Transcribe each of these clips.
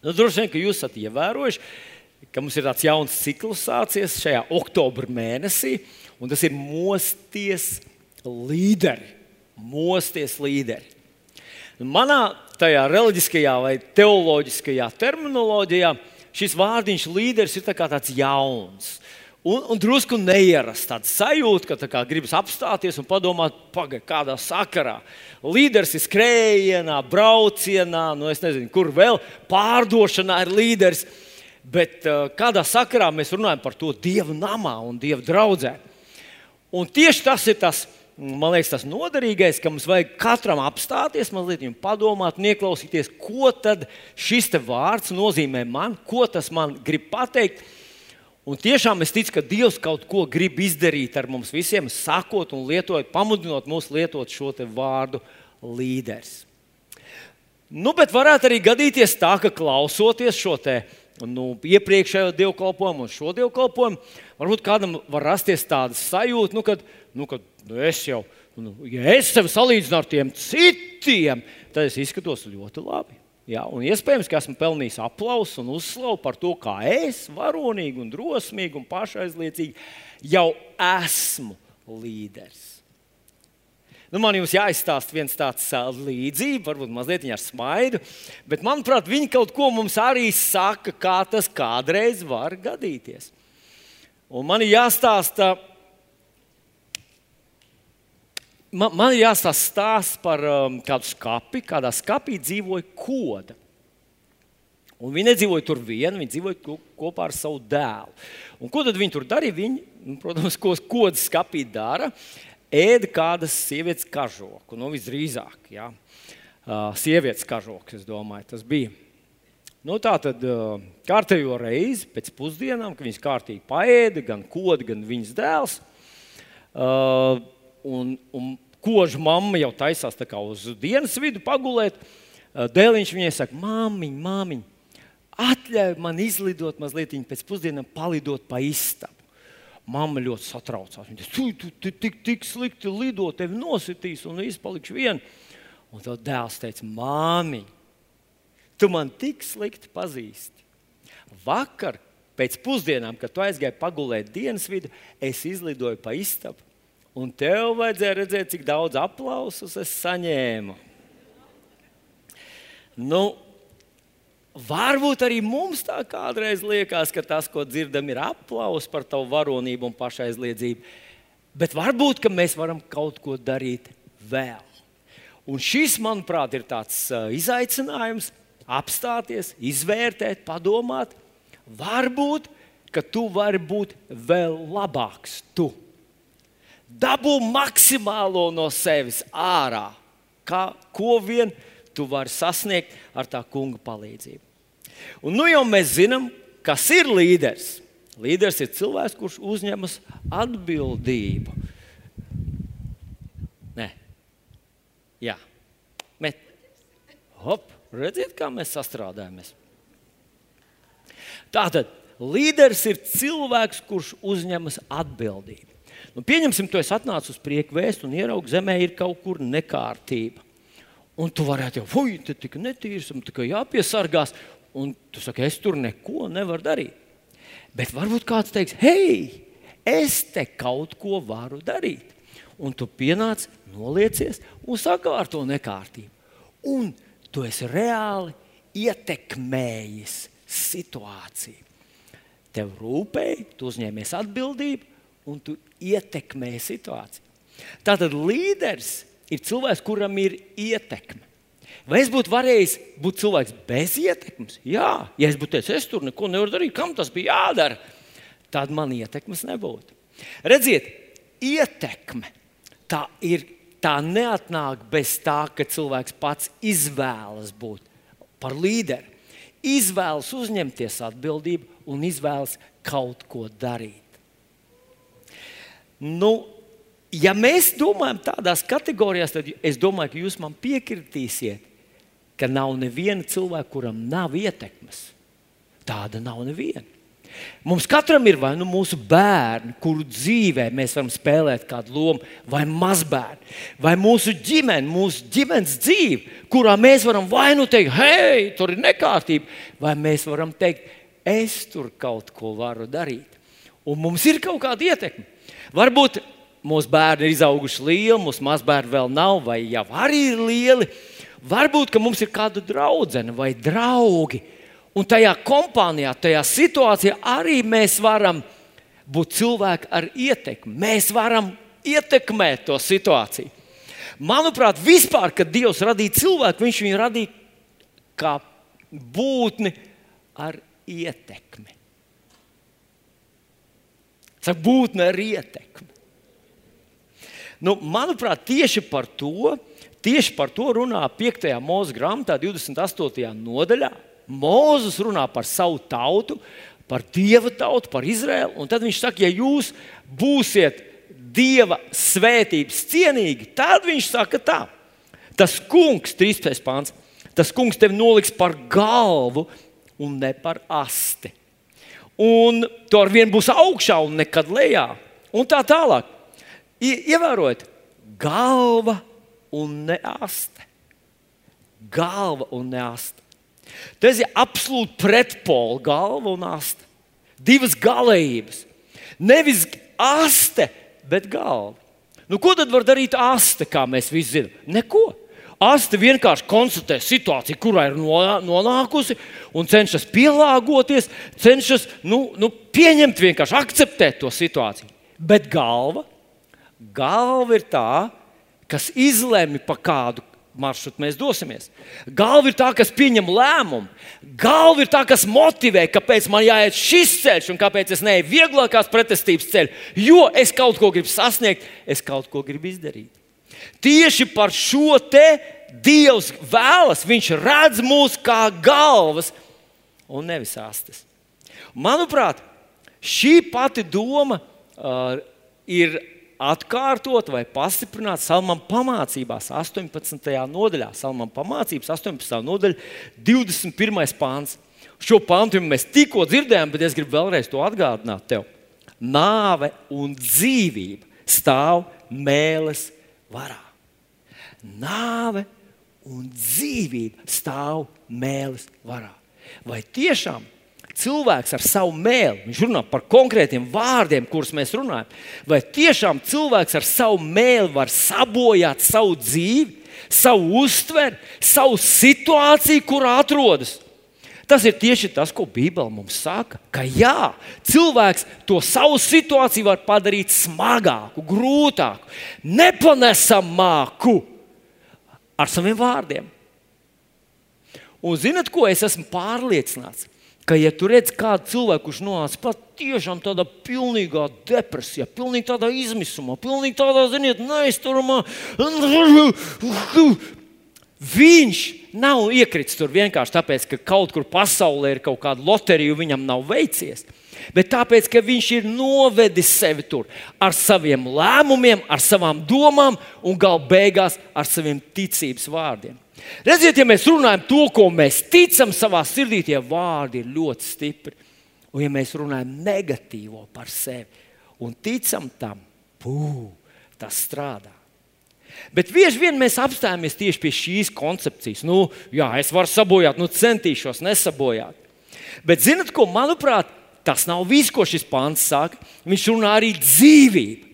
Nu, droši vien, ka jūs esat ievērojuši, ka mums ir tāds jauns cikls sācies šajā oktobra mēnesī, un tas ir mosties līderi. Mosties līderi. Manā tajā reliģiskajā vai teoloģiskajā terminoloģijā šis vārdiņš līderis ir tā tāds jauns. Un, un drusku neierasts tāds sajūta, ka kā gribas apstāties un padomāt, pagaidi, kādā sakarā. Līderis ir skrējienā, braucienā, nu es nezinu, kur vēl pārdošanā ir līderis. Bet uh, kādā sakarā mēs runājam par to dievu namā un dievu draugā. Un tieši tas ir tas, man liekas, tas noderīgais, ka mums vajag katram apstāties, mazliet padomāt, ieklausīties, ko tad šis vārds nozīmē man, ko tas man grib pateikt. Un tiešām es ticu, ka Dievs kaut ko grib izdarīt ar mums visiem, sakot un lietojot, pamudinot mūs lietot šo vārdu līderis. Nu, bet varētu arī gadīties tā, ka klausoties šo te, nu, iepriekšējo dievkalpojumu un šo dievkalpojumu, varbūt kādam var rasties tāda sajūta, nu, kad, nu, kad nu, es jau, nu, ja es sevi salīdzinu ar tiem citiem, tad es izskatos ļoti labi. Ja, un iespējams, ka esmu pelnījis aplausu un uzslavu par to, kā es varonīgi, un drosmīgi un pašaizliecīgi jau esmu līderis. Nu, man jums jāizstāsta viens tāds līdzība, varbūt mazliet ar smaidu, bet manuprāt, viņi kaut ko mums arī saka, kā tas kādreiz var gadīties. Un man ir jāstāsta man, man ir jāstāsta stāsts par um, kādu skati. Kādā skapī dzīvoja koda. Un viņi nedzīvoja tur viena, viņi dzīvoja kopā ar savu dēlu. Un ko tad viņi tur darīja? Viņi, nu, protams, ko kodas skapī dara, ēda kādas sievietes kažoku. Nu, visdrīzāk, jā. Uh, sievietes kažoks, es domāju, tas bija. Nu, tā tad uh, kārtējo reizi pēc pusdienām, kad viņas kārtīgi paēda, gan koda, gan viņas dēls. Uh, un, un koža mamma jau taisās uz dienas vidu pagulēt. Dēliņš viņai saka, māmiņ, māmiņ, atļauj man izlidot mazliet pēc pusdienām, palidot pa istabu. Mama ļoti satraucās. Viņa teica, tu, tu tik, tik slikti lido, tevi nositīs un viss paliks viens. Un tad dēls teica, māmiņ, tu man tik slikti pazīsti. Vakar pēc pusdienām, kad tu aizgāji pagulēt dienas vidu, es izlidoju pa istabu Un tev vajadzēja redzēt, cik daudz aplausus es saņēmu. Nu, varbūt arī mums tā kādreiz liekas, ka tas, ko dzirdam, ir aplauss par tavu varonību un pašaizliedzību. Bet varbūt mēs varam kaut ko darīt vēl. Un šis, manuprāt, ir tāds izaicinājums apstāties, izvērtēt, padomāt. Varbūt, ka tu vari būt vēl labāks. Tu dabū maksimālo no sevis ārā, kā, ko vien tu vari sasniegt ar tā kunga palīdzību. Un nu jau mēs zinām, kas ir līderis. Līderis ir cilvēks, kurš uzņemas atbildību. Nē, jā, met. Hop, redziet, kā mēs sastrādājamies. Tātad līderis ir cilvēks, kurš uzņemas atbildību. Nu, pieņemsim, tu esi atnācis uz prieku vēstu un ieraugi, zemē ir kaut kur nekārtība. Un tu varētu jau, fuj, tas tik netīrs, un tikai jāpiesargās. Un tu saki, es tur neko nevaru darīt. Bet varbūt kāds teiks, hei, es te kaut ko varu darīt. Un tu pienāc, noliecies un sakārto nekārtību. Un tu esi reāli ietekmējis situāciju. Tev rūpēji, tu uzņēmies atbildību, un tu ietekmē situāciju. Tātad līderis ir cilvēks, kuram ir ietekme. Vai es būtu varējis būt cilvēks bez ietekmes? Jā, ja es būtu teicis, es tur neko nevaru darīt, kam tas bija jādara, tad man ietekmes nebūtu. Redziet, ietekme tā ir. Tā neatnāk bez tā, ka cilvēks pats izvēlas būt par līderi, izvēlas uzņemties atbildību un izvēlas kaut ko darīt. Nu, ja mēs domājam tādās kategorijās, tad es domāju, ka jūs man piekritīsiet, ka nav neviena cilvēka, kuram nav ietekmes. Tāda nav neviena. Mums katram ir vai nu mūsu bērni, kuru dzīvē mēs varam spēlēt kādu lomu, vai mazbērni, vai mūsu ģimene, mūsu ģimenes dzīve, kurā mēs varam vai nu teikt, hei, tur ir nekārtība, vai mēs varam teikt, es tur kaut ko varu darīt. Un mums ir kaut kāda ietekme. Varbūt mūsu bērni ir izauguši lieli, mūsu mazbērni vēl nav, vai jau arī ir lieli. Varbūt mums ir kāda draudzene vai draugi Un tajā kompānijā, tajā situācijā arī mēs varam būt cilvēki ar ietekmi. Mēs varam ietekmēt to situāciju. Manuprāt, vispār, kad Dievs radīja cilvēku, Viņš viņu radīja kā būtni ar ietekmi. Saka, būtne ar ietekmi. Nu, manuprāt, tieši par to, tieši par to runā 5. mūža grāmatā, 28. nodaļā. Mūzes runā par savu tautu, par dieva tautu, par Izraēlu. Un tad viņš saka, ja jūs būsiet dieva svētības cienīgi, tad viņš saka tā. Tas kungs, 13. pāns, tas kungs tevi noliks par galvu un ne par asti. Un tu ar vienu būsi augšā un nekad lejā. Un tā tālāk. Ievērojiet, galva un ne aste. Galva un ne aste. Tas ir absolūti pretpola galva un aste. Divas galējības. Nevis aste, bet galva. Nu, ko tad var darīt aste, kā mēs visi zinām? Neko. Aste vienkārši konstatē situāciju, kurā ir nonākusi, un cenšas pielāgoties, cenšas nu, nu, pieņemt, vienkārši akceptēt to situāciju. Bet galva, galva ir tā, kas izlemj par kādu maršrutu mēs dosimies. Galva ir tā, kas pieņem lēmumu. Galva ir tā, kas motivē, kāpēc man jāiet šis ceļš un kāpēc es neeju vieglākās pretestības ceļu. Jo es kaut ko gribu sasniegt, es kaut ko gribu izdarīt. Tieši par šo te Dievs vēlas. Viņš redz mūs kā galvas un nevis astes. Manuprāt, šī pati doma uh, ir atkārtot vai pastiprināt Salmam pamācībās, 18. nodaļā. Salmam pamācības, 18. nodaļa, 21. pāns. Šo pāntu mēs tikko dzirdējām, bet es gribu vēlreiz to atgādināt tev. Nāve un dzīvība stāv mēlis varā. Nāve un dzīvība stāv mēlis varā. Vai tiešām cilvēks ar savu mēlu, viņš runā par konkrētiem vārdiem, kurus mēs runājam, vai tiešām cilvēks ar savu mēlu var sabojāt savu dzīvi, savu uztveri, savu situāciju, kurā atrodas. Tas ir tieši tas, ko Bībele mums saka. Ka jā, cilvēks to savu situāciju var padarīt smagāku, grūtāku, nepanesamāku ar saviem vārdiem. Un zinat, ko es esmu pārliecināts? ka, ja tu redz kādu cilvēku, kurš nonāca patiešām tādā pilnīgā depresijā, pilnīgi tādā izmisumā, pilnīgi tādā, ziniet, neizturamā, viņš nav iekritis tur vienkārši tāpēc, ka kaut kur pasaulē ir kaut kāda loterija, viņam nav veicies. Bet tāpēc, ka viņš ir novedis sevi tur ar saviem lēmumiem, ar savām domām un galu beigās ar saviem ticības vārdiem. Redziet, ja mēs runājam to, ko mēs ticam savā sirdī, tie vārdi ir ļoti stipri. Un ja mēs runājam negatīvo par sevi un ticam tam, pū, tas strādā. Bet bieži vien mēs apstājamies tieši pie šīs koncepcijas. Nu, jā, es varu sabojāt, nu centīšos nesabojāt. Bet zinat, ko manuprāt, tas nav viss, ko šis pāns saka. Viņš runā arī dzīvību.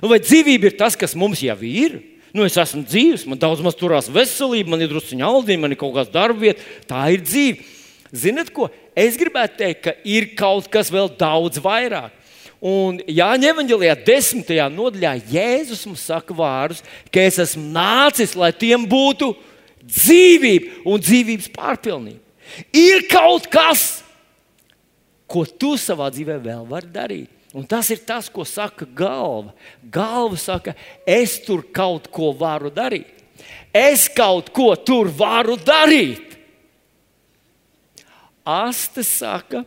Nu, vai dzīvība ir tas, kas mums jau ir? Nu, es esmu dzīves, man daudz maz turās veselība, man ir druskuņa aldiņa, man ir kaut kāda darba vieta. Tā ir dzīve. Ziniet, ko? Es gribētu teikt, ka ir kaut kas vēl daudz vairāk. Un Jāņa Evanģelijā, desmitajā nodaļā, Jēzus mums saka vārdus, ka es esmu nācis, lai tiem būtu dzīvība un dzīvības pārpilnība. Ir kaut kas, ko tu savā dzīvē vēl vari darīt. Un tas ir tas, ko saka galva. Galva saka, es tur kaut ko varu darīt. Es kaut ko tur varu darīt. Aste saka,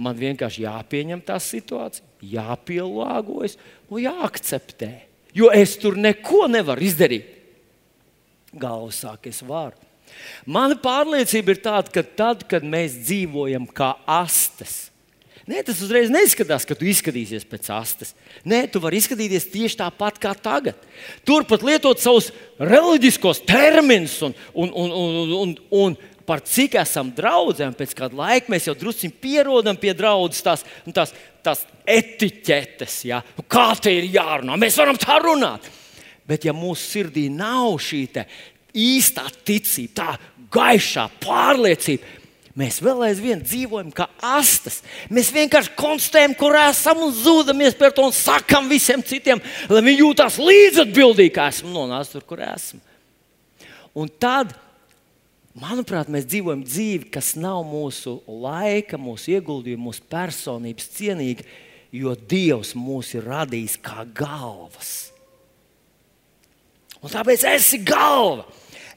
man vienkārši jāpieņem tā situācija, jāpielāgojas un jāakceptē. Jo es tur neko nevaru izdarīt. Galva saka, es varu. Mana pārliecība ir tāda, ka tad, kad mēs dzīvojam kā astes, Nē, tas uzreiz neizskatās, ka tu izskatīsies pēc astes. Nē, tu vari izskatīties tieši tāpat kā tagad. Turpat lietot savus reliģiskos terminus un, un, un, un, un, un par cik esam draugi. Pēc kāda laika mēs jau drusku pierodam pie draudzes tās, nu, tās, tās etiķetes. Ja? Nu, kā te ir jārunā? Mēs varam tā runāt. Bet ja mūsu sirdī nav šī īstā ticība, tā gaišā pārliecība, Mēs vēl aizvien dzīvojam kā astes. Mēs vienkārši konstatējam, kur esam un zūdamies par to un sakam visiem citiem, lai viņi jūtas līdzatbildīgi, kā esmu nonācis tur, kur esmu. Un tad, manuprāt, mēs dzīvojam dzīvi, kas nav mūsu laika, mūsu ieguldījuma, mūsu personības cienīga, jo Dievs mūs ir radījis kā galvas. Un tāpēc esi galva.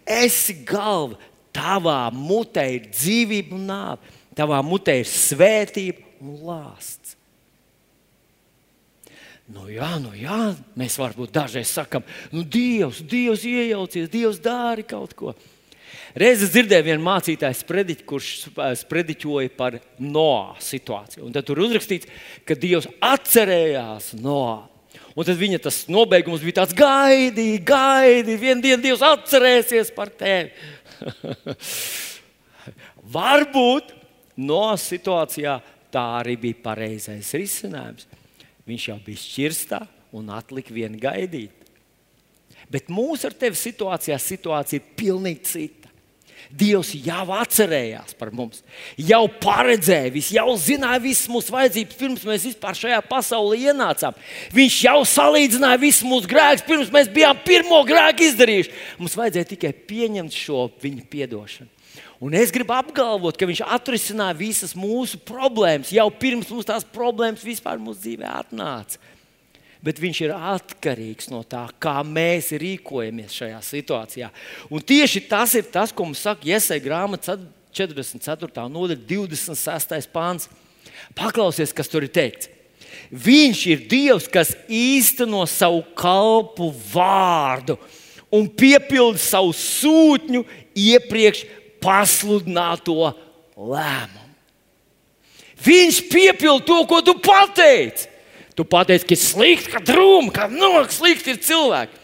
Esi galva. Tavā mutē ir dzīvība un nāve, tavā mutē ir svētība un lāsts. Nu, jā, nu, jā, mēs varbūt dažreiz sakām, nu, Dievs, Dievs iejaucies, Dievs dara kaut ko. Reiz es dzirdēju vienu mācītāju sprediķu, kurš sprediķoja par Noā situāciju. Un tad tur uzrakstīts, ka Dievs atcerējās Noā. Un tad viņa tas nobeigums bija tāds: gaidi, gaidi, vienā dienā Dievs atcerēsies par tevi. Varbūt no situācijā tā arī bija pareizais risinājums. Viņš jau bija šķirstā un atlika vienu gaidīt. Bet mūsu ar tevi situācijā situācija ir pilnīgi cita. Dievs jau atcerējās par mums, jau paredzēja, visu, jau zināja visas mūsu vajadzības, pirms mēs vispār šajā pasaulē ienācām. Viņš jau salīdzināja visus mūsu grēkus, pirms mēs bijām pirmo grēku izdarījuši. Mums vajadzēja tikai pieņemt šo viņa piedošanu. Un es gribu apgalvot, ka viņš atrisināja visas mūsu problēmas jau pirms mums tās problēmas vispār mūsu dzīvē atnāca bet viņš ir atkarīgs no tā, kā mēs rīkojamies šajā situācijā. Un tieši tas ir tas, ko mums saka Iesai grāmatā 44. nodaļa, 26. pāns. Paklausies, kas tur ir teikts. Viņš ir Dievs, kas īsteno savu kalpu vārdu un piepilda savu sūtņu iepriekš pasludināto lēmumu. Viņš piepilda to, ko tu pateici. Tu pateici, ka ir slikti, ka drūmi, ka no, slikti ir cilvēki.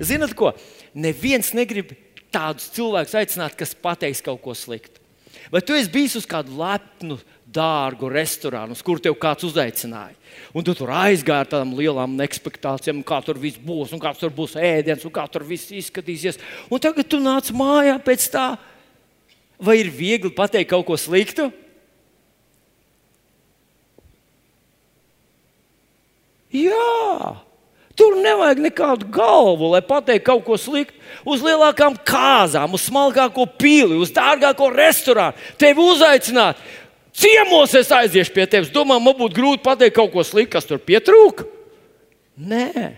Ziniet, ko? Neviens negrib tādus cilvēkus aicināt, kas pateiks kaut ko sliktu. Vai tu esi bijis uz kādu lepnu, dārgu restorānu, uz kuru tev kāds uzaicināja? Un tu tur aizgāji ar tādām lielām expectācijām, kā tur viss būs, un kāds tur būs ēdiens, un kā tur viss izskatīsies. Un tagad tu nāc mājā pēc tā. Vai ir viegli pateikt kaut ko sliktu? Jā, tur nevajag nekādu galvu, lai pateiktu kaut ko sliktu. Uz lielākām kāzām, uz smalkāko pili, uz dārgāko restorānu. Tevi uzaicināt. Ciemos es aiziešu pie tevis. Domā, man būtu grūti pateikt kaut ko sliktu, kas tur pietrūka. Nē,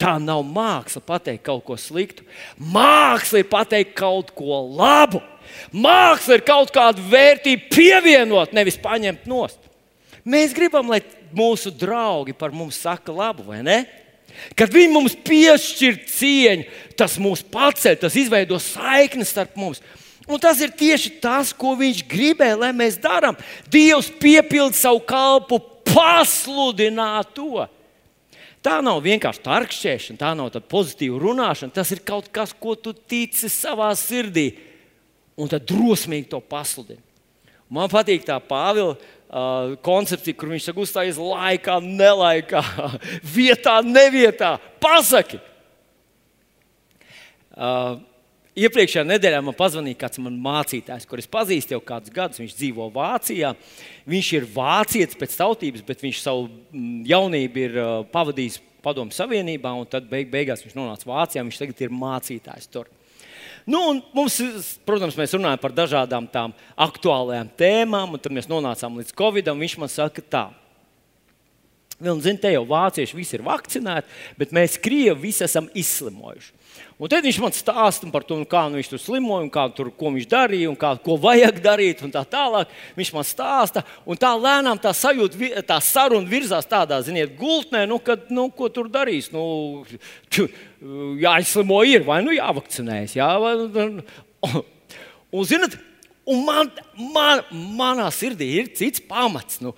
tā nav māksla pateikt kaut ko sliktu. Māksla ir pateikt kaut ko labu. Māksla ir kaut kādu vērtību pievienot, nevis paņemt nost. Mēs gribam, lai mūsu draugi par mums saka labu, vai ne? Kad viņi mums piešķir cieņu, tas mūs paceļ, tas izveido saikni starp mums. Un tas ir tieši tas, ko viņš gribēja, lai mēs darām. Dievs piepilda savu kalpu, pasludināt to. Tā nav vienkārši tarkšķēšana, tā nav pozitīva runāšana. Tas ir kaut kas, ko tu tici savā sirdī, un tad drosmīgi to pasludini. Man patīk tā Pāvila uh, koncepcija, kur viņš saka, uzstājas laikā, nelaikā, vietā, nevietā. Pasaki! Uh, Iepriekšējā nedēļā man pazvanīja kāds man mācītājs, kurš pazīst jau kādus gadus. Viņš dzīvo Vācijā. Viņš ir vācietis pēc tautības, bet viņš savu mm, jaunību ir pavadījis Padomu Savienībā, un tad beig beigās viņš nonāca Vācijā. Viņš tagad ir mācītājs tur. Nu, mums, protams, mēs runājam par dažādām tām aktuālajām tēmām, un tad mēs nonācām līdz Covidam. Viņš man saka, tā. Un, zin, te jau vācieši visi ir vakcinēti, bet mēs, krievi, visi esam izslimojuši. Un tad viņš man stāsta par to, nu, kā nu, viņš tur slimoja, kā, tur, ko viņš darīja, un kā, ko vajag darīt. Tā tālāk viņš man stāsta, un tā lēnām tā sajūta, tā saruna virzās tādā, ziniet, gultnē, nu, kad, nu, ko tur darīs. Nu, jāizslimo ir vai nu jāvakcinējas. Jā, vai, un, un, zinat, Un man, man, manā sirdī ir cits pamats. Nu,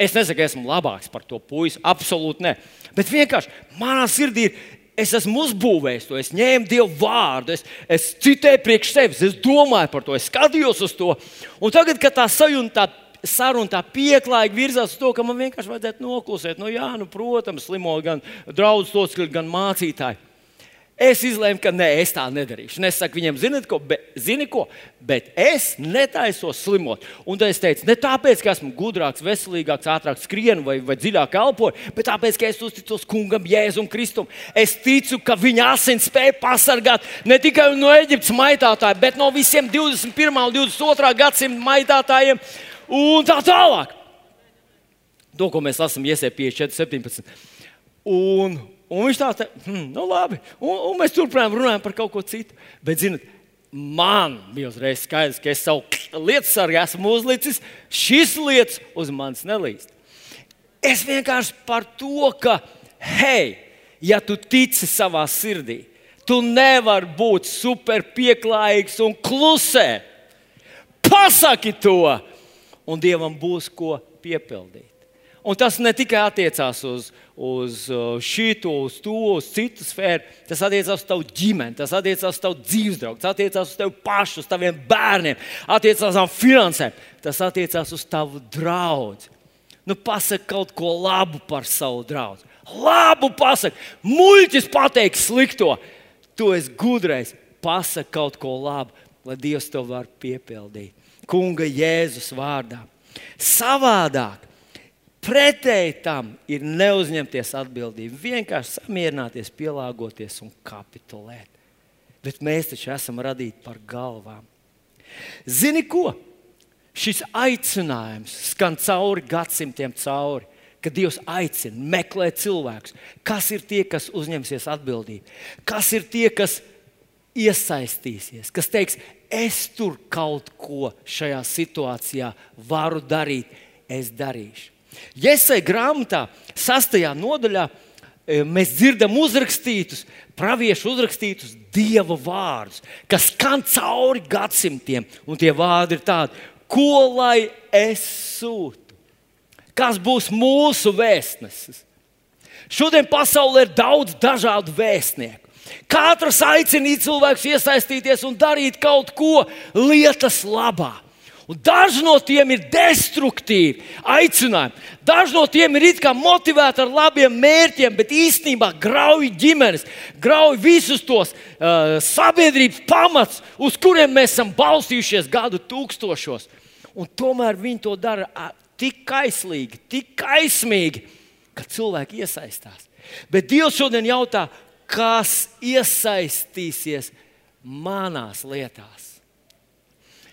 es nesaku, ka esmu labāks par to puisi. Absolūti nē. Bet vienkārši manā sirdī ir. Es esmu uzbūvējis to, es ņēmu Dievu vārdu, es, es citēju priekš sevis, es domāju par to, es skatījos uz to. Un tagad, kad tā sajūta, tā saruna tā pieklājīgi virzās uz to, ka man vienkārši vajadzētu noklusēt. Nu, jā, nu, protams, slimo gan draugs, gan mācītāji. Es izlēmu, ka nē, es tā nedarīšu. Es saku viņam, zini ko, be, zini ko, bet es netaisos slimot. Un tad es teicu, ne tāpēc, ka esmu gudrāks, veselīgāks, ātrāk skrienu vai, vai dziļāk elpoju, bet tāpēc, ka es uzticos kungam, Jēzum Kristum. Es ticu, ka viņa asins spēja pasargāt ne tikai no Eģiptes maitātājiem, bet no visiem 21. un 22. gadsimta maitātājiem un tā tālāk. To, ko mēs lasām, iesēpjas 4, 17. Un, Un viņš tā teica, hm, nu labi. Un, un mēs turpinājām runāt par kaut ko citu. Bet, zinot, man bija uzreiz skaidrs, ka es savu lietu sargu esmu uzlicis. Šis lietas uz manis nelīst. Es vienkārši par to, ka, hei, ja tu tici savā sirdī, tu nevari būt super pieklājīgs un klusē. Pasaki to, un Dievam būs ko piepildīt. Un tas ne tikai attiecās uz, uz uh, šito, uz to, uz citu sfēru, tas attiecās uz tavu ģimeni, tas attiecās uz tavu dzīves draugu, tas attiecās uz tevi pašu, uz taviem bērniem, attiecās uz finansēm, tas attiecās uz tavu draugu. Nu, pasaki kaut ko labu par savu draugu. Labu pasaki, muļķis pateiks slikto. Tu esi gudrais, pasaki kaut ko labu, lai Dievs to var piepildīt. Kunga Jēzus vārdā. Savādāk Pretēji tam ir neuzņemties atbildību, vienkārši samierināties, pielāgoties un kapitulēt. Bet mēs taču esam radīti par galvām. Zini ko? Šis aicinājums skan cauri gadsimtiem, cauri, kad Dievs aicina meklēt cilvēkus. Kas ir tie, kas uzņemsies atbildību? Kas ir tie, kas iesaistīsies, kas teiks, es tur kaut ko šajā situācijā varu darīt, es darīšu. Iesai grāmatā, sastajā nodaļā, e, mēs dzirdam uzrakstītus, praviešu uzrakstītus dieva vārdus, kas skan cauri gadsimtiem. Un tie vārdi ir tādi, ko lai es sūtu? Kas būs mūsu vēstnesis? Šodien pasaulē ir daudz dažādu vēstnieku. Katrs aicina cilvēkus iesaistīties un darīt kaut ko lietas labā. Un daži no tiem ir destruktīvi aicinājumi. Daži no tiem ir motivēti ar labiem mērķiem, bet īstenībā grauj ģimenes, grauj visus tos uh, sabiedrības pamatus, uz kuriem mēs esam balstījušies gadu tūkstošos. Un tomēr viņi to dara tik kaislīgi, tik kaismīgi, ka cilvēki iesaistās. Bet Dievs šodien jautā, kas iesaistīsies manās lietās?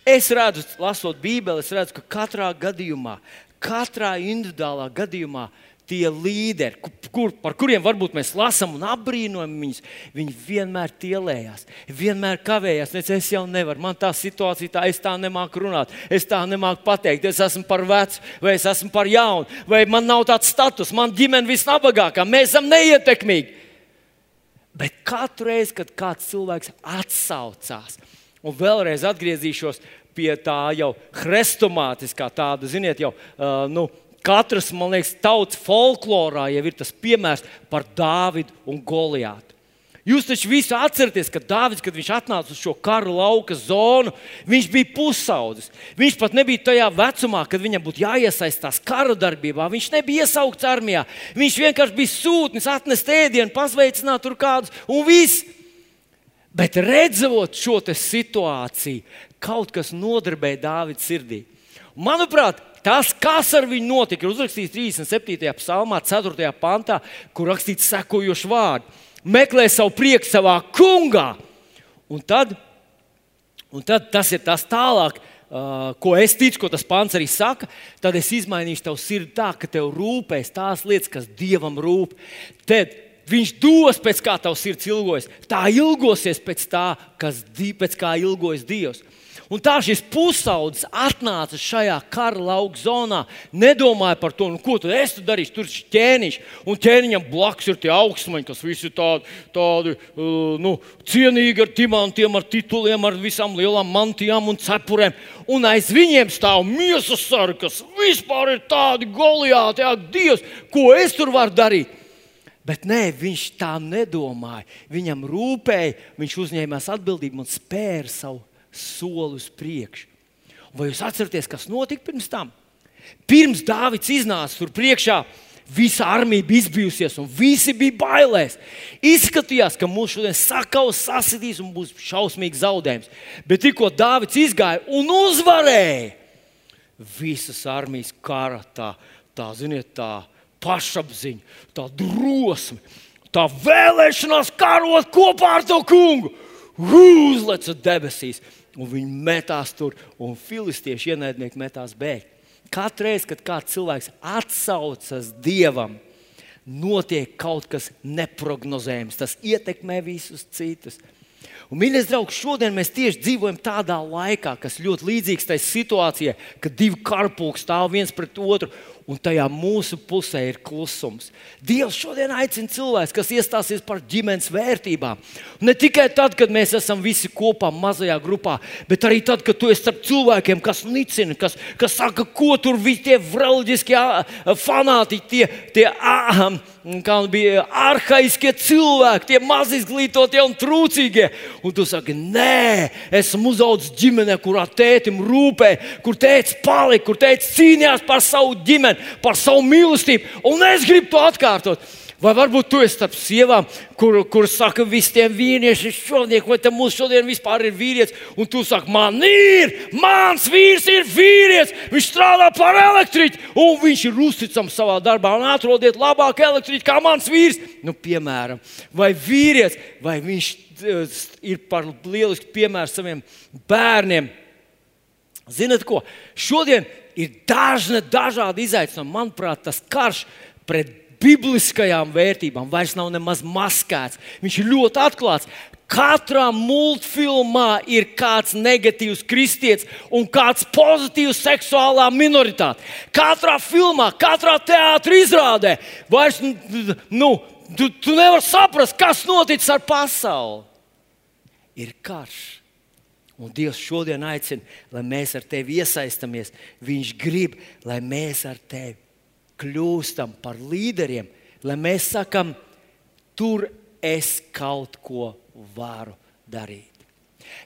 Es redzu, lasot Bībeli, es redzu, ka katrā gadījumā, katrā individuālā gadījumā tie līderi, kur, par kuriem varbūt mēs lasām un apbrīnojam viņus, viņi vienmēr tielējās, vienmēr kavējās. Nec, es jau nevaru, man tā situācija, tā es tā nemāku runāt, es tā nemāku pateikt, es esmu par vecu, vai es esmu par jaunu, vai man nav tāds status, man ģimene visnabagākā, mēs esam neietekmīgi. Bet katru reizi, kad kāds cilvēks atsaucās, Un vēlreiz atgriezīšos pie tā jau hrestomātiskā tāda, ziniet, jau uh, nu, katras, man liekas, tautas folklorā jau ir tas piemērs par Dāvidu un Goliātu. Jūs taču visi atceraties, ka Dārvids, kad viņš atnāca uz šo kara lauka zonu, viņš bija pusaudzis. Viņš pat nebija tajā vecumā, kad viņam būtu jāiesaistās kara darbībā. Viņš nebija iesaukts armijā. Viņš vienkārši bija sūtnis, atnest ēdienu, pasveicināt tur kādus un viss. Bet redzot šo situāciju, kaut kas nodarbēja Dāvidas sirdī. Manuprāt, tas, kas ar viņu notika, ir uzrakstīts 37. psalmā, 4. pantā, kur rakstīts sekojoši vārdi: Meklē savu prieku savā kungā. Un tad, un tad tas ir tas tālāk, uh, ko es ticu, ko tas pants arī saka. Tad es izmainīšu tavu sirdi tā, ka tev rūpēs tās lietas, kas dievam rūp. Tad Viņš dos pēc kā tavs sirds ilgojas. Tā ilgosies pēc tā, kas, pēc kā ilgojas Dievs. Un tā šis pusaudzis atnāca šajā kara lauka zonā, nedomāja par to, nu, ko tad es tur darīšu. Tur ir ķēniņš, un ķēniņam blakus ir tie augstmaņi, kas visi ir tādi, tādi uh, nu, cienīgi ar dimantiem, ar tituliem, ar visām lielām mantijām un cepurēm. Un aiz viņiem stāv miesas sargi, kas vispār ir tādi goliāti, jā, Dievs, ko es tur varu darīt. Bet nē, viņš tā nedomāja. Viņam rūpēja, viņš uzņēmās atbildību un spēra savu soli uz priekšu. Vai jūs atceraties, kas notika pirms tam? Pirms Dārvids iznāca tur priekšā, visa armija bija izbijusies, un visi bija bailēs. Izskatījās, ka mūsu šodien sakaus, sasidīs un būs šausmīgs zaudējums. Bet tikko Dārvids izgāja un uzvarēja, visas armijas kara tā, tā ziniet, tā pašapziņa, tā drosme, tā vēlēšanās karot kopā ar to kungu. Uzleca debesīs un viņi metās tur, un filistieši ienaidnieki metās bēgt. Katru reizi, kad kāds cilvēks atsaucas dievam, notiek kaut kas neparedzējams. Tas ietekmē visus citus. Un, mīļais draugs, šodien mēs tieši dzīvojam tādā laikā, kas ļoti līdzīgs tai situācijai, kad divi karpūki stāv viens pret otru un tajā mūsu pusē ir klusums. Dievs šodien aicina cilvēkus, kas iestāsies par ģimenes vērtībām. Ne tikai tad, kad mēs esam visi kopā mazajā grupā, bet arī tad, kad tu esi starp cilvēkiem, kas nicina, kas, kas saka, ko tur visi tie reliģiskie fanātiķi, tie, tie aham, kā bija arhaiskie cilvēki, tie maz izglītotie un trūcīgie. Un tu saki, nē, esmu uzaugusi ģimenē, kurā tētim rūpē, kur tēvs palika, kur tēvs cīnījās par savu ģimeni par savu mīlestību, un es gribu to atkārtot. Vai varbūt tu esi starp sievām, kur, kur saka, visi tie vīrieši šodien, vai te mums šodien vispār ir vīrietis, un tu saki, man ir, mans vīrs ir vīrietis, viņš strādā par elektriķi, un viņš ir uzticams savā darbā, un atrodiet labāku elektriķi kā mans vīrs. Nu, piemēram, vai vīrietis, vai viņš eh, ir par lielisku piemēru saviem bērniem. Ziniet, ko? Šodien ir dažna, dažādi izaicinājumi. Manuprāt, tas karš pret bibliskajām vērtībām vairs nav nemaz maskēts. Viņš ir ļoti atklāts. Katrā multfilmā ir kāds negatīvs kristietis un kāds pozitīvs seksuālā minoritāte. Katrā filmā, katrā teātrī izrādē vairs nu, tu, tu nevari saprast, kas noticis ar pasauli. Ir karš. Un Dievs šodien aicina, lai mēs ar tevi iesaistamies. Viņš grib, lai mēs ar tevi kļūstam par līderiem, lai mēs sakam, tur es kaut ko varu darīt.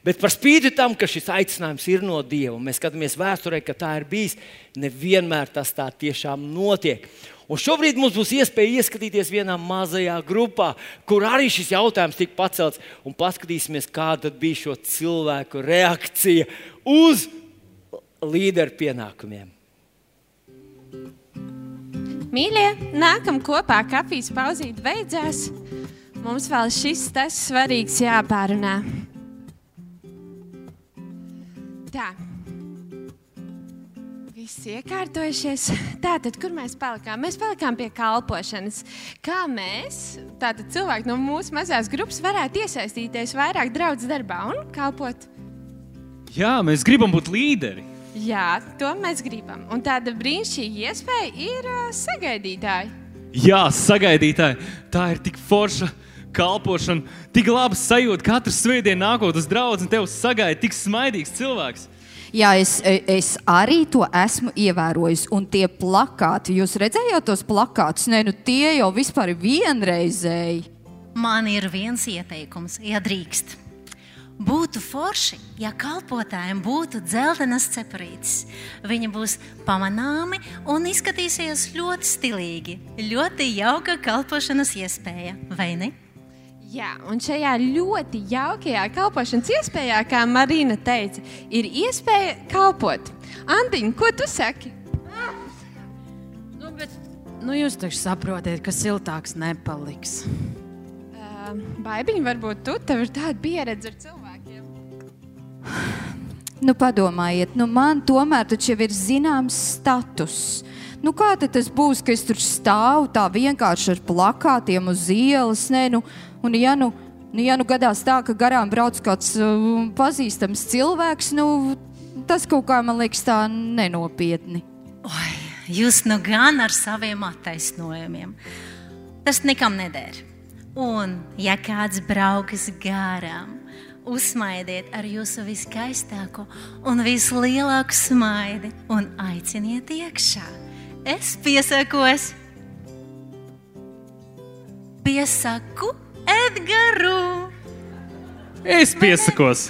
Bet par spīti tam, ka šis aicinājums ir no Dieva, mēs skatāmies vēsturē, ka tā ir bijis, nevienmēr tas tā tiešām notiek. Un šobrīd mums būs iespēja ieskatīties vienā mazajā grupā, kur arī šis jautājums tika pacelts. Un paskatīsimies, kāda bija šo cilvēku reakcija uz līderu pienākumiem. Mīļie, nākam kopā, kafijas pauzīt beidzās. Mums vēl šis tas svarīgs jāpārunā. Tā. Viss iekārtojušies. Tātad, kur mēs palikām? Mēs palikām pie kalpošanas. Kā mēs, tātad cilvēki no mūsu mazās grupas, varētu iesaistīties vairāk draudzes darbā un kalpot? Jā, mēs gribam būt līderi. Jā, to mēs gribam. Un tāda brīnišķīga iespēja ir uh, sagaidītāji. Jā, sagaidītāji. Tā ir tik forša kalpošana, tik laba sajūta. Katru svētdienu nākot uz draugu, un tev sagaida tik smaidīgs cilvēks. Jā, es, es arī to esmu ievērojis. Un tie plakāti, jūs redzējāt tos plakātus? Nē, nu tie jau vispār ir vienreizēji. Man ir viens ieteikums, ja drīkst. Būtu forši, ja kalpotājiem būtu dzeltenas cepurītes. Viņi būs pamanāmi un izskatīsies ļoti stilīgi. Ļoti jauka kalpošanas iespēja, vai ne? Jā, un šajā ļoti jaukajā kalpošanas iespējā, kā Marina teica, ir iespēja kalpot. Antiņ, ko tu saki? Nu, bet, nu jūs taču saprotat, ka siltāks nepaliks. Uh, Baibiņ, varbūt tu tev ir tāda pieredze ar cilvēkiem. Nu, padomājiet, nu man tomēr taču jau ir zināms status. Nu, kā tas būs, ka es tur stāvu tā vienkārši ar plakātiem uz ielas? Nē, nu, Un, ja nu Nu, ja nu gadās tā, ka garām brauc kāds uh, pazīstams cilvēks, nu, tas kaut kā man liekas tā nenopietni. Oi, jūs nu gan ar saviem attaisnojumiem. Tas nekam neder. Un, ja kāds braukas garām, uzmaidiet ar jūsu viskaistāko un vislielāko smaidi un aiciniet iekšā. Es piesakos, piesaku Edgars. Es piesakos.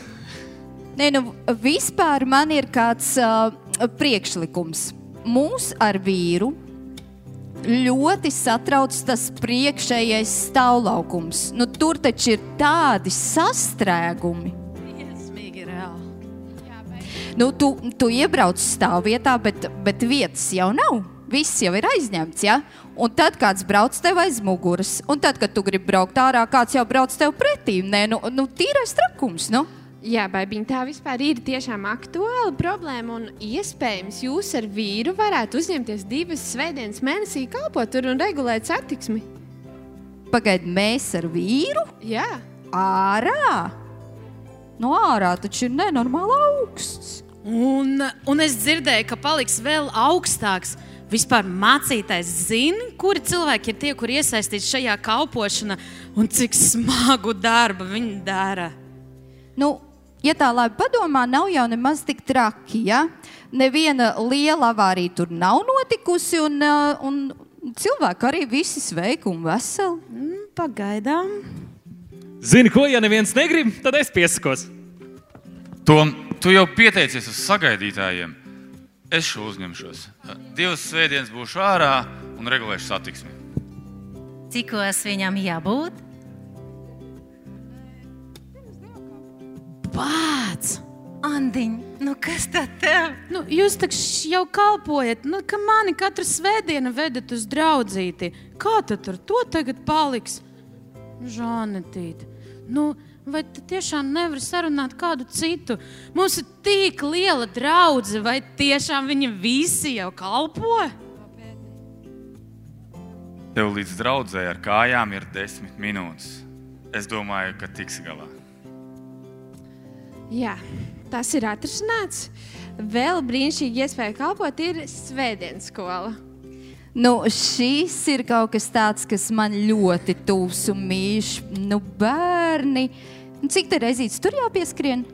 Nē, nu, vispār man ir kāds uh, priekšlikums. Mūs ar vīru ļoti satrauc tas priekšējais stāvlaukums. Nu, tur taču ir tādi sastrēgumi. Nu, tu, tu iebrauc stāvvietā, bet, bet vietas jau nav. Viss jau ir aizņemts. Ja? Un tad kāds brauc tev aiz muguras, un tad, kad tu gribi braukt ārā, kāds jau brauc tev pretī. Nē, nu, nu tīrais trakums. Nu. Jā, baigiņ, tā vispār ir tiešām aktuāla problēma. Un iespējams, jūs ar vīru varētu uzņemties divas svētdienas mēnesī, kalpot tur un regulēt satiksmi. Pagaid, mēs ar vīru Jā, ārā. No ārā taču ir nenormāli augsts. Un, un es dzirdēju, ka paliks vēl augstāks. Vispār mācītājs zina, kuri cilvēki ir tie, kur iesaistīti šajā kalpošanā un cik smagu darbu viņi dara. Nu, ja tā labi padomā, nav jau nemaz tik traki. Ja? Neviena liela avārija tur nav notikusi, un, uh, un cilvēki arī visi sveiki un veseli. Mm, Pagaidām. Zini, ko, ja neviens negrib, tad es piesakos. Tom, tu jau pieteicies uz sagaidītājiem. Es šo uzņemšos. Divas svētdienas būšu ārā un regulēšu satiksmi. Cikos viņam jābūt? Pats! Andiņ, nu kas tad tev? Nu, jūs taču jau kalpojat, nu, ka mani katru svētdienu vedat uz draudzīti. Kā tad ar to tagad paliks? Žanetīt. Nu, vai tu tiešām nevari sarunāt kādu citu? Mums ir tik liela draudzene, vai tiešām viņi visi jau kalpo? Tev līdz draudzē ar kājām ir desmit minūtes. Es domāju, ka tiks galā. Jā, tas ir atrisināts. Vēl brīnišķīgi iespēja kalpot ir svētdienas skola. Nu, šis ir kaut kas tāds, kas man ļoti tuvs un mīļš. Nu, bērni, nu, cik tā reizītes tur jāpieskrien?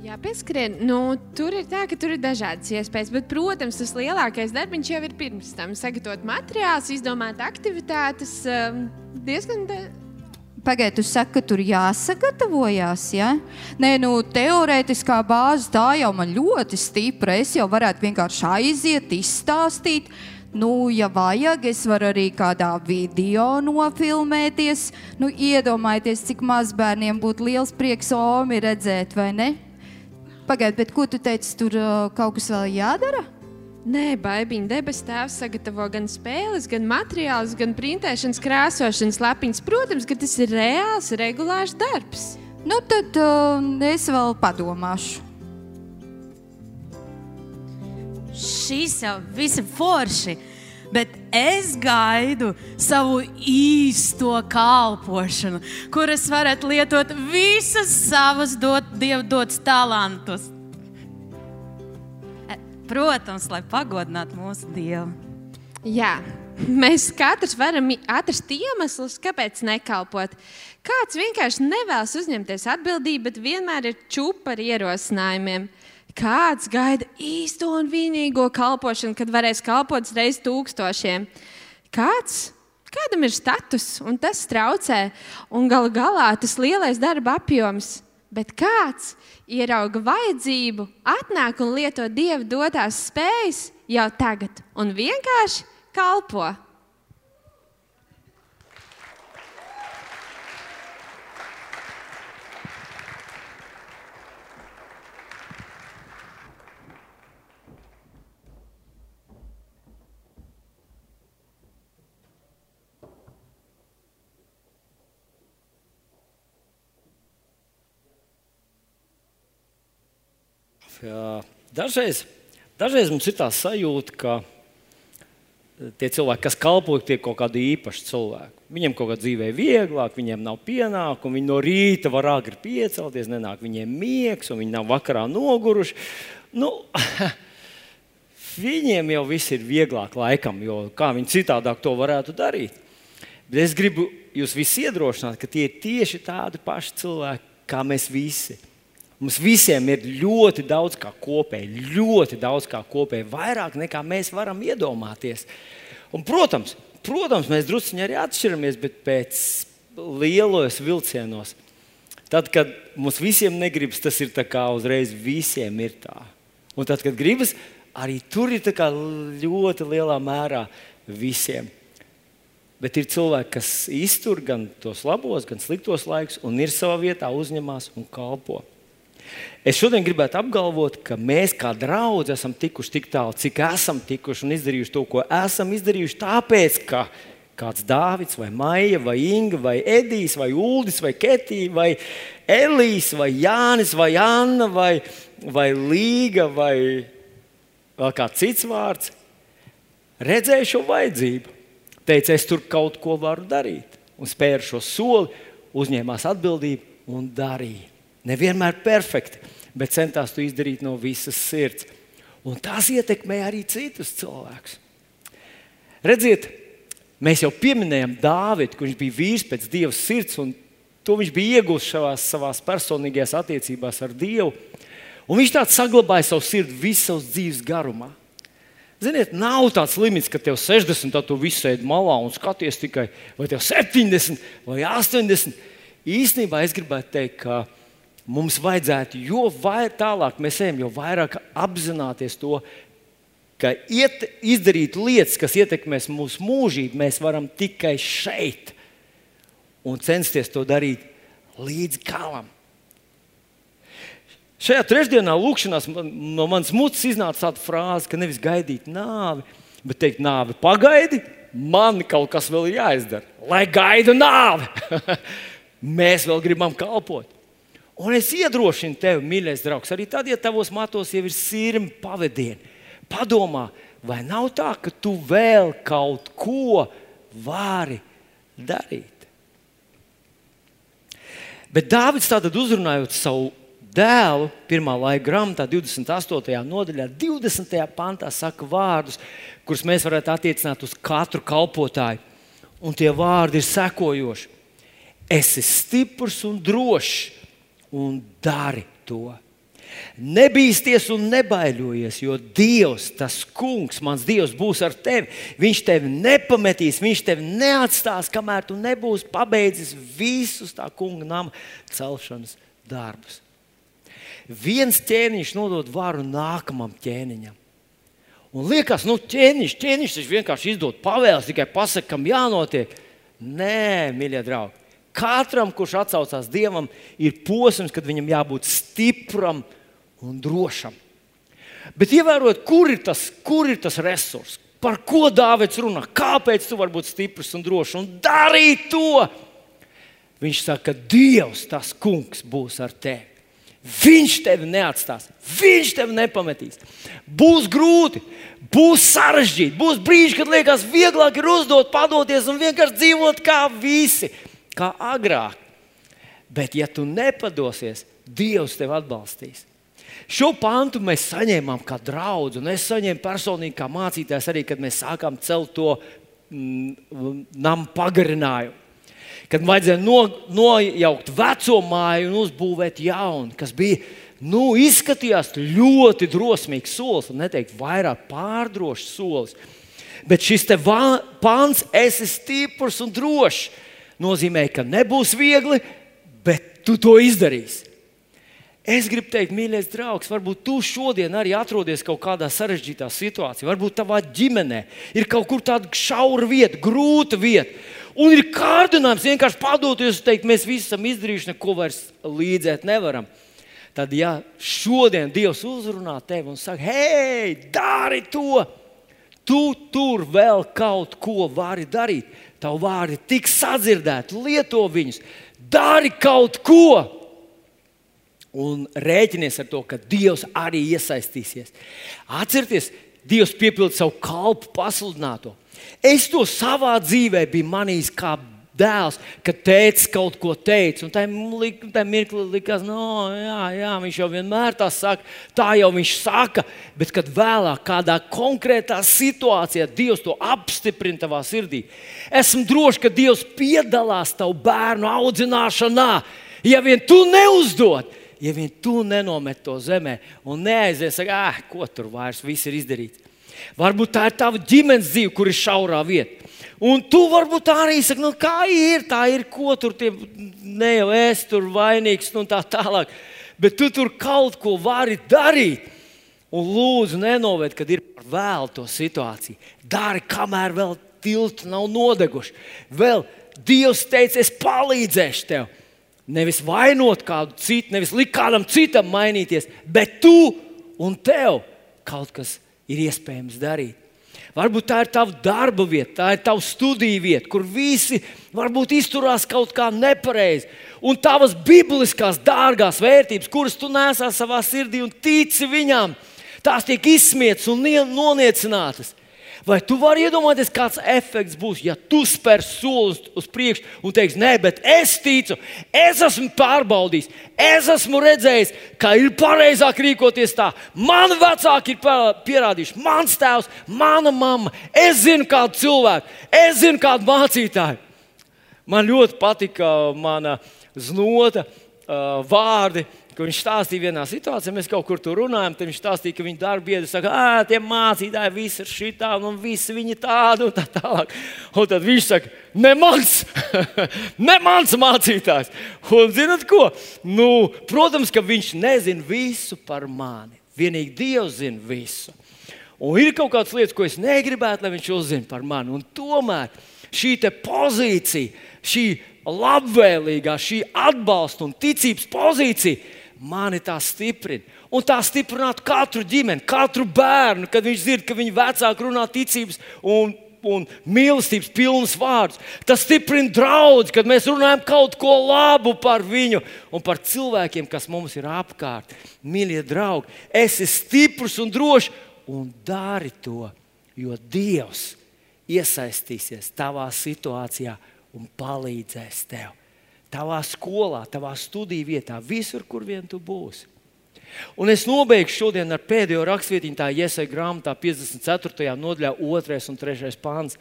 Jā, pieskrien. Nu, tur ir tā, ka tur ir dažādas iespējas, bet, protams, tas lielākais darbs jau ir pirms tam. Sagatavot materiālus, izdomāt aktivitātes. um, Diezgan da- Pagaidiet, jūs sakat, ka tur jāsagatavojas. Ja? Nē, nu, teorētiskā bāze tā jau man ļoti stipra. Es jau varētu vienkārši aiziet, izstāstīt. Nu, ja vajag, es varu arī kādā video nofilmēties. Nu, iedomājieties, cik mazbērniem būtu liels prieks Omi redzēt, vai ne? Pagaidiet, bet ko tu teici, tur uh, kaut kas vēl jādara? Nē, baigiņa debesu tēvs sagatavo gan spēles, gan materiālus, gan printēšanas, krāsošanas lapiņas. Protams, ka tas ir reāls, regulārs darbs. Nu, tad uh, es vēl padomāšu. Šis jau viss ir forši. Bet es gaidu savu īsto kalpošanu, kur es varētu lietot visas savas dot, dievu dotas talantus. E, Protams, lai pagodinātu mūsu dievu. Jā, mēs katrs varam atrast iemeslus, kāpēc nekalpot. Kāds vienkārši nevēlas uzņemties atbildību, bet vienmēr ir čūpa ar ierosinājumiem. Kāds gaida īsto un vienīgo kalpošanu, kad varēs kalpot reiz tūkstošiem? Kāds? Kādam ir status, un tas traucē, un galu galā tas lielais darba apjoms. Bet kāds ierauga vajadzību, atnāk un lieto dieva dotās spējas jau tagad, un vienkārši kalpo. Dažreiz, dažreiz mums ir tā sajūta, ka tie cilvēki, kas kalpo, tie ir kaut kādi īpaši cilvēki. Viņiem kaut kā dzīvē vieglāk, viņiem nav pienākumu, viņi no rīta var agri piecelties, nenāk viņiem miegs, un viņi nav vakarā noguruši. Nu, viņiem jau viss ir vieglāk laikam, jo kā viņi citādāk to varētu darīt. Bet es gribu jūs visus iedrošināt, ka tie ir tieši tādi paši cilvēki, kā mēs visi. Mums visiem ir ļoti daudz kā kopēji, ļoti daudz kā kopēji, vairāk nekā mēs varam iedomāties. Un, protams, protams, mēs druskuļi arī atšķiramies, bet pēc lielos vilcienos. Tad, kad mums visiem negribas, tas ir uzreiz visiem ir tā. Un tad, kad gribas, arī tur ir ļoti lielā mērā visiem. Bet ir cilvēki, kas iztur gan tos labos, gan sliktos laikus, un ir savā vietā, uzņemās un kalpo. Es šodien gribētu apgalvot, ka mēs kā draugi esam tikuši tik tālu, cik esam tikuši un izdarījuši to, ko esam izdarījuši. Tāpēc, ka kāds Dārvids, vai Maija, vai Inga, vai Edijs, vai Uldis, vai Ketija, vai Elīs, vai Jānis, vai Anna, vai, vai Līga, vai vēl kāds cits vārds, redzēja šo vajadzību. Teica, es tur kaut ko varu darīt, un spēra šo soli, uzņēmās atbildību un darīja. Nevienmēr perfekti, bet centās to izdarīt no visas sirds. Un tas ietekmē arī citus cilvēkus. Redziet, mēs jau pieminējām Dāvidu, kurš bija vīrs pēc Dieva sirds, un to viņš bija iegūmis savā personīgajās attiecībās ar Dievu. Un viņš tāds saglabāja savu sirdi visu savas dzīves garumā. Ziniet, nav tāds limits, ka tev 60, tad tu visu sēdi malā un skaties tikai, vai tev 70 vai 80. Īstenībā es gribētu teikt, ka mums vajadzētu, jo tālāk mēs ejam, jo vairāk apzināties to, ka iet, izdarīt lietas, kas ietekmēs mūsu mūžību, mēs varam tikai šeit un censties to darīt līdz galam. Šajā trešdienā, lūkšanās, no manas mutes iznāca tāda frāze, ka nevis gaidīt nāvi, bet teikt, nāvi pagaidi, man kaut kas vēl ir jāizdara, lai gaida nāvi. Mēs vēl gribam kalpot. Un es iedrošinu tevi, mīļais draugs, arī tad, ja tavos matos jau ir sirmi pavadieni. Padomā, vai nav tā, ka tu vēl kaut ko vari darīt? Bet Dārvids tātad uzrunājot savu dēlu, pirmā laika grāmatā, 28. nodaļā, 20. pantā, saka vārdus, kurus mēs varētu attiecināt uz katru kalpotāju. Un tie vārdi ir sekojoši: Esi stiprs un drošs un dari to. Nebīsties un nebaidojies, jo Dievs, tas kungs, mans Dievs, būs ar tevi. Viņš tevi nepametīs, viņš tevi neatstās, kamēr tu nebūsi pabeidzis visus tā kunga nama celšanas darbus. Viens ķēniņš nodod varu nākamam ķēniņam. Un liekas, nu, ķēniņš, ķēniņš vienkārši izdod pavēles, tikai pasakā, kam jānotiek. Nē, mīļie draugi. Katram, kurš atsaucās Dievam, ir posms, kad viņam jābūt stipram un drošam. Bet ievērot, kur ir tas, kur ir tas resurs, par ko Dāvids runā, kāpēc tu vari būt stiprs un drošs un darīt to. Viņš saka, ka Dievs, tas kungs, būs ar tevi. Viņš tevi neatstās, viņš tevi nepametīs. Būs grūti, būs sarežģīti, būs brīži, kad liekas, vieglāk ir uzdot, padoties un vienkārši dzīvot kā visi kā agrāk. Bet, ja tu nepadosies, Dievs tevi atbalstīs. Šo pantu mēs saņēmām kā draugu, un es saņēmu personīgi kā mācītājs arī, kad mēs sākām celt to mm, namu pagarinājumu. Kad vajadzēja no, nojaukt veco māju un uzbūvēt jaunu, kas bija nu, izskatījās ļoti drosmīgs solis, un neteikt vairāk pārdrošs solis. Bet šis pāns, esi stiprs un drošs nozīmē, ka nebūs viegli, bet tu to izdarīsi. Es gribu teikt, mīļais draugs, varbūt tu šodien arī atrodies kaut kādā sarežģītā situācijā. Varbūt tavā ģimenē ir kaut kur tāda šaura vieta, grūta vieta. Un ir kārdinājums vienkārši padoties un teikt, mēs visi esam izdarījuši, neko vairs līdzēt nevaram. Tad, ja šodien Dievs uzrunā tevi un saka, hei, dari to, tu tur vēl kaut ko vari darīt. Tavu vārdi tik sadzirdēti, lieto viņus, dari kaut ko. Un rēķinies ar to, ka Dievs arī iesaistīsies. Atcerieties, Dievs piepildīja savu kalpu pasludināto. Es to savā dzīvē biju manījis kā dēls, kad tēvs kaut ko teica. Un tajā mirklī likās, no, jā, jā, viņš jau vienmēr tā saka, tā jau viņš saka. Bet, kad vēlāk kādā konkrētā situācijā Dievs to apstiprina tavā sirdī, esmu drošs, ka Dievs piedalās tavu bērnu audzināšanā. Ja vien tu neuzdod, ja vien tu nenomet to zemē un neaizies, saka, ah, ko tur vairs viss ir izdarīts. Varbūt tā ir tava ģimenes dzīve, kur ir šaurā vieta. Un tu varbūt arī saki, nu, kā ir, tā ir, ko tur tie, ne jau es tur vainīgs un tā tālāk. Bet tu tur kaut ko vari darīt. Un lūdzu, nenovērt, kad ir par vēlu to situāciju. Dari, kamēr vēl tilti nav nodeguši. Vēl Dievs teica, es palīdzēšu tev. Nevis vainot kādu citu, nevis likt kādam citam mainīties, bet tu un tev kaut kas ir iespējams darīt. Varbūt tā ir tava darba vieta, tā ir tava studiju vieta, kur visi varbūt izturās kaut kā nepareizi. Un tavas bibliskās, dārgās vērtības, kuras tu nesā savā sirdī un tici viņām, tās tiek izsmietas un noniecinātas. Vai tu vari iedomāties, kāds efekts būs, ja tu spēr soli uz, priekšu un teiksi, nē, bet es ticu, es esmu pārbaudījis, es esmu redzējis, ka ir pareizāk rīkoties tā. Mani vecāki ir pierādījuši, mans tēvs, mana mamma, es zinu kādu cilvēku, es zinu kādu mācītāju. Man ļoti patika mana znota uh, vārdi ka viņš stāstīja vienā situācijā, mēs kaut kur tur runājam, tad viņš stāstīja, ka viņa darba biedri saka, ah, tie mācītāji, visi ir šitā, un visi viņi tādu un tā tālāk. Un tad viņš saka, ne mans, ne mans mācītājs. Un zinat ko? Nu, protams, ka viņš nezina visu par mani. Vienīgi Dievs zina visu. Un ir kaut kādas lietas, ko es negribētu, lai viņš uzzina par mani. Un tomēr šī pozīcija, šī labvēlīgā, šī atbalsta un ticības pozīcija mani tā stiprina. Un tā stiprinātu katru ģimeni, katru bērnu, kad viņš dzird, ka viņa vecāki runā ticības un, un mīlestības pilnas vārdus. Tas stiprina draugu, kad mēs runājam kaut ko labu par viņu un par cilvēkiem, kas mums ir apkārt. Mīļie draugi, esi stiprs un drošs un dari to, jo Dievs iesaistīsies tavā situācijā un palīdzēs tev tavā skolā, tavā studiju vietā, visur, kur vien tu būsi. Un es nobeigšu šodien ar pēdējo rakstvietiņu, tā iesaistīta grāmatā, 54. nodaļā, 2 un 3 pāns.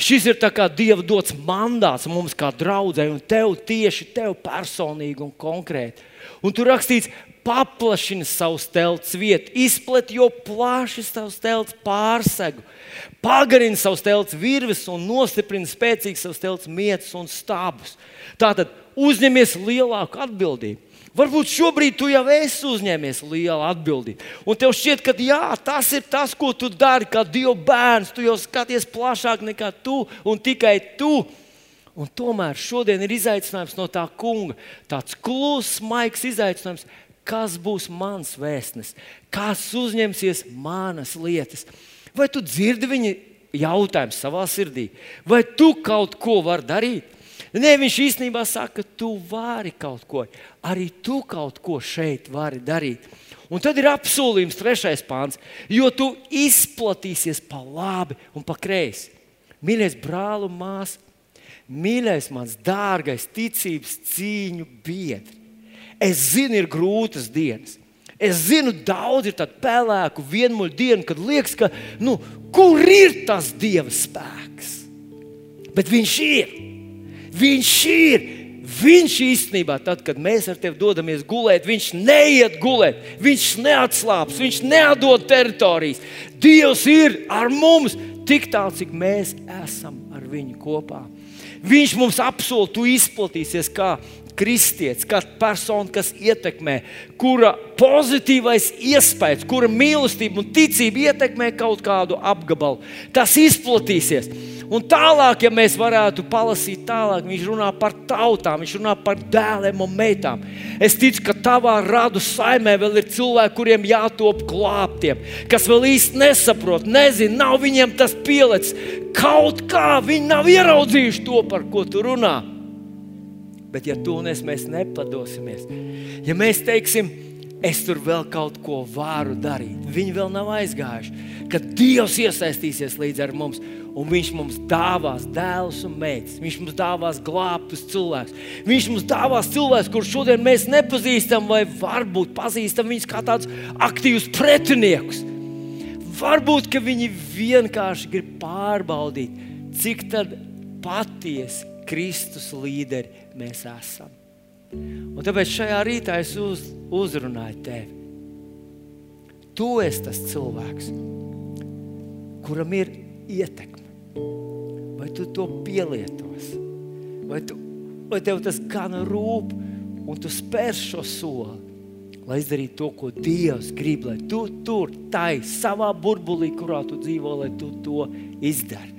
Šis ir Dieva dots mandāts mums, kā draudzēji, un tev tieši tev personīgi un konkrēti. Un tur rakstīts, paplašina savu telts vietu, izplet jo plaši savus telts pārsegu, pagarina savus telts virves un nostiprina spēcīgi savus telts mietas un stābus. Tātad uzņemies lielāku atbildību. Varbūt šobrīd tu jau esi uzņēmies lielu atbildību. Un tev šķiet, ka jā, tas ir tas, ko tu dari, kā Dieva bērns. Tu jau skaties plašāk nekā tu un tikai tu. Un tomēr šodien ir izaicinājums no tā kunga. Tāds kluss, maigs izaicinājums. Kas būs mans vēstnes? Kas uzņemsies manas lietas? Vai tu dzirdi viņa jautājumu savā sirdī? Vai tu kaut ko vari darīt? Nē, viņš īstenībā saka, ka tu vari kaut ko, arī tu kaut ko šeit vari darīt. Un tad ir apsolījums, trešais pāns, jo tu izplatīsies pa labi un pa kreisi. Mīļais brāl un māsa, mīļais mans dārgais ticības cīņu biedri. Es zinu, ir grūtas dienas. Es zinu, daudz ir tādu pelēku, vienmuļu dienu, kad liekas, ka nu, kur ir tas dieva spēks? Bet viņš ir. Viņš ir. Viņš īstenībā, tad, kad mēs ar tevi dodamies gulēt, viņš neiet gulēt, viņš neatslāps, viņš neatdod teritorijas. Dievs ir ar mums tik tālu, cik mēs esam ar viņu kopā. Viņš mums apsolīja, tu izplatīsies kā kristietis, kā persona, kas ietekmē, kura pozitīvais iespējas, kura mīlestība un ticība ietekmē kaut kādu apgabalu. Tas izplatīsies. Un tālāk, ja mēs varētu palasīt tālāk, viņš runā par tautām, viņš runā par dēliem un meitām. Es ticu, ka tavā radu saimē vēl ir cilvēki, kuriem jātop glābtiem, kas vēl īsti nesaprot, nezina, nav viņiem tas pielicis. Kaut kā viņi nav ieraudzījuši to, par ko tu runā. Bet, ja es mēs nepadosimies, ja mēs teiksim, es tur vēl kaut ko varu darīt. Viņi vēl nav aizgājuši. Kad Dievs iesaistīsies līdz ar mums, un Viņš mums dāvās dēlus un meitas, Viņš mums dāvās glābtus cilvēkus. Viņš mums dāvās cilvēkus, kurus šodien mēs nepazīstam, vai varbūt pazīstam viņus kā tādus aktīvus pretiniekus. Varbūt viņi vienkārši grib pārbaudīt, cik patiesi Kristus līderi mēs esam. Un tāpēc šajā rītā es uz, uzrunāju tevi. Tu esi tas cilvēks, kuram ir ietekme. Vai tu to pielietos, vai, tu, vai tev tas gan rūp, un tu spēr šo soli, lai izdarītu to, ko Dievs grib, lai tu tur, tai savā burbulī, kurā tu dzīvo, lai tu to izdari.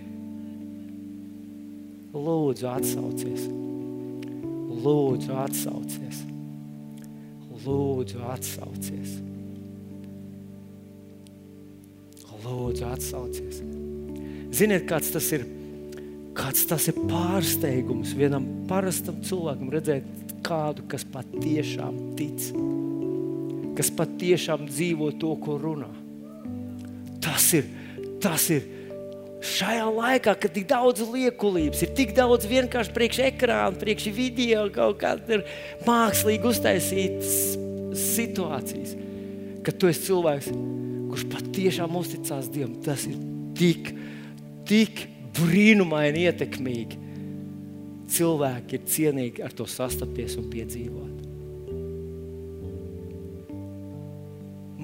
Lūdzu, atsaucies! Lūdzu, atsaucies! Lūdzu, atsaucies! Lūdzu, atsaucies! Ziniet, kāds tas ir? Kāds tas ir pārsteigums vienam parastam cilvēkam redzēt kādu, kas patiešām tic, kas patiešām dzīvo to, ko runā. Tas ir, tas ir Šajā laikā, kad ir tik daudz liekulības, ir tik daudz vienkārši priekš ekrāna, priekš video, kaut kāda mākslīgi uztaisītas situācijas, kad tu esi cilvēks, kurš patiešām uzticās Dievam. Tas ir tik, tik brīnumaini ietekmīgi. Cilvēki ir cienīgi ar to sastapties un piedzīvot.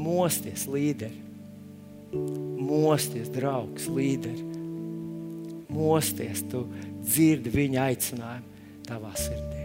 Mosties, līderi! Mosties, draugs, līderi. Mosties, tu dzirdi viņa aicinājumu tavā sirdī.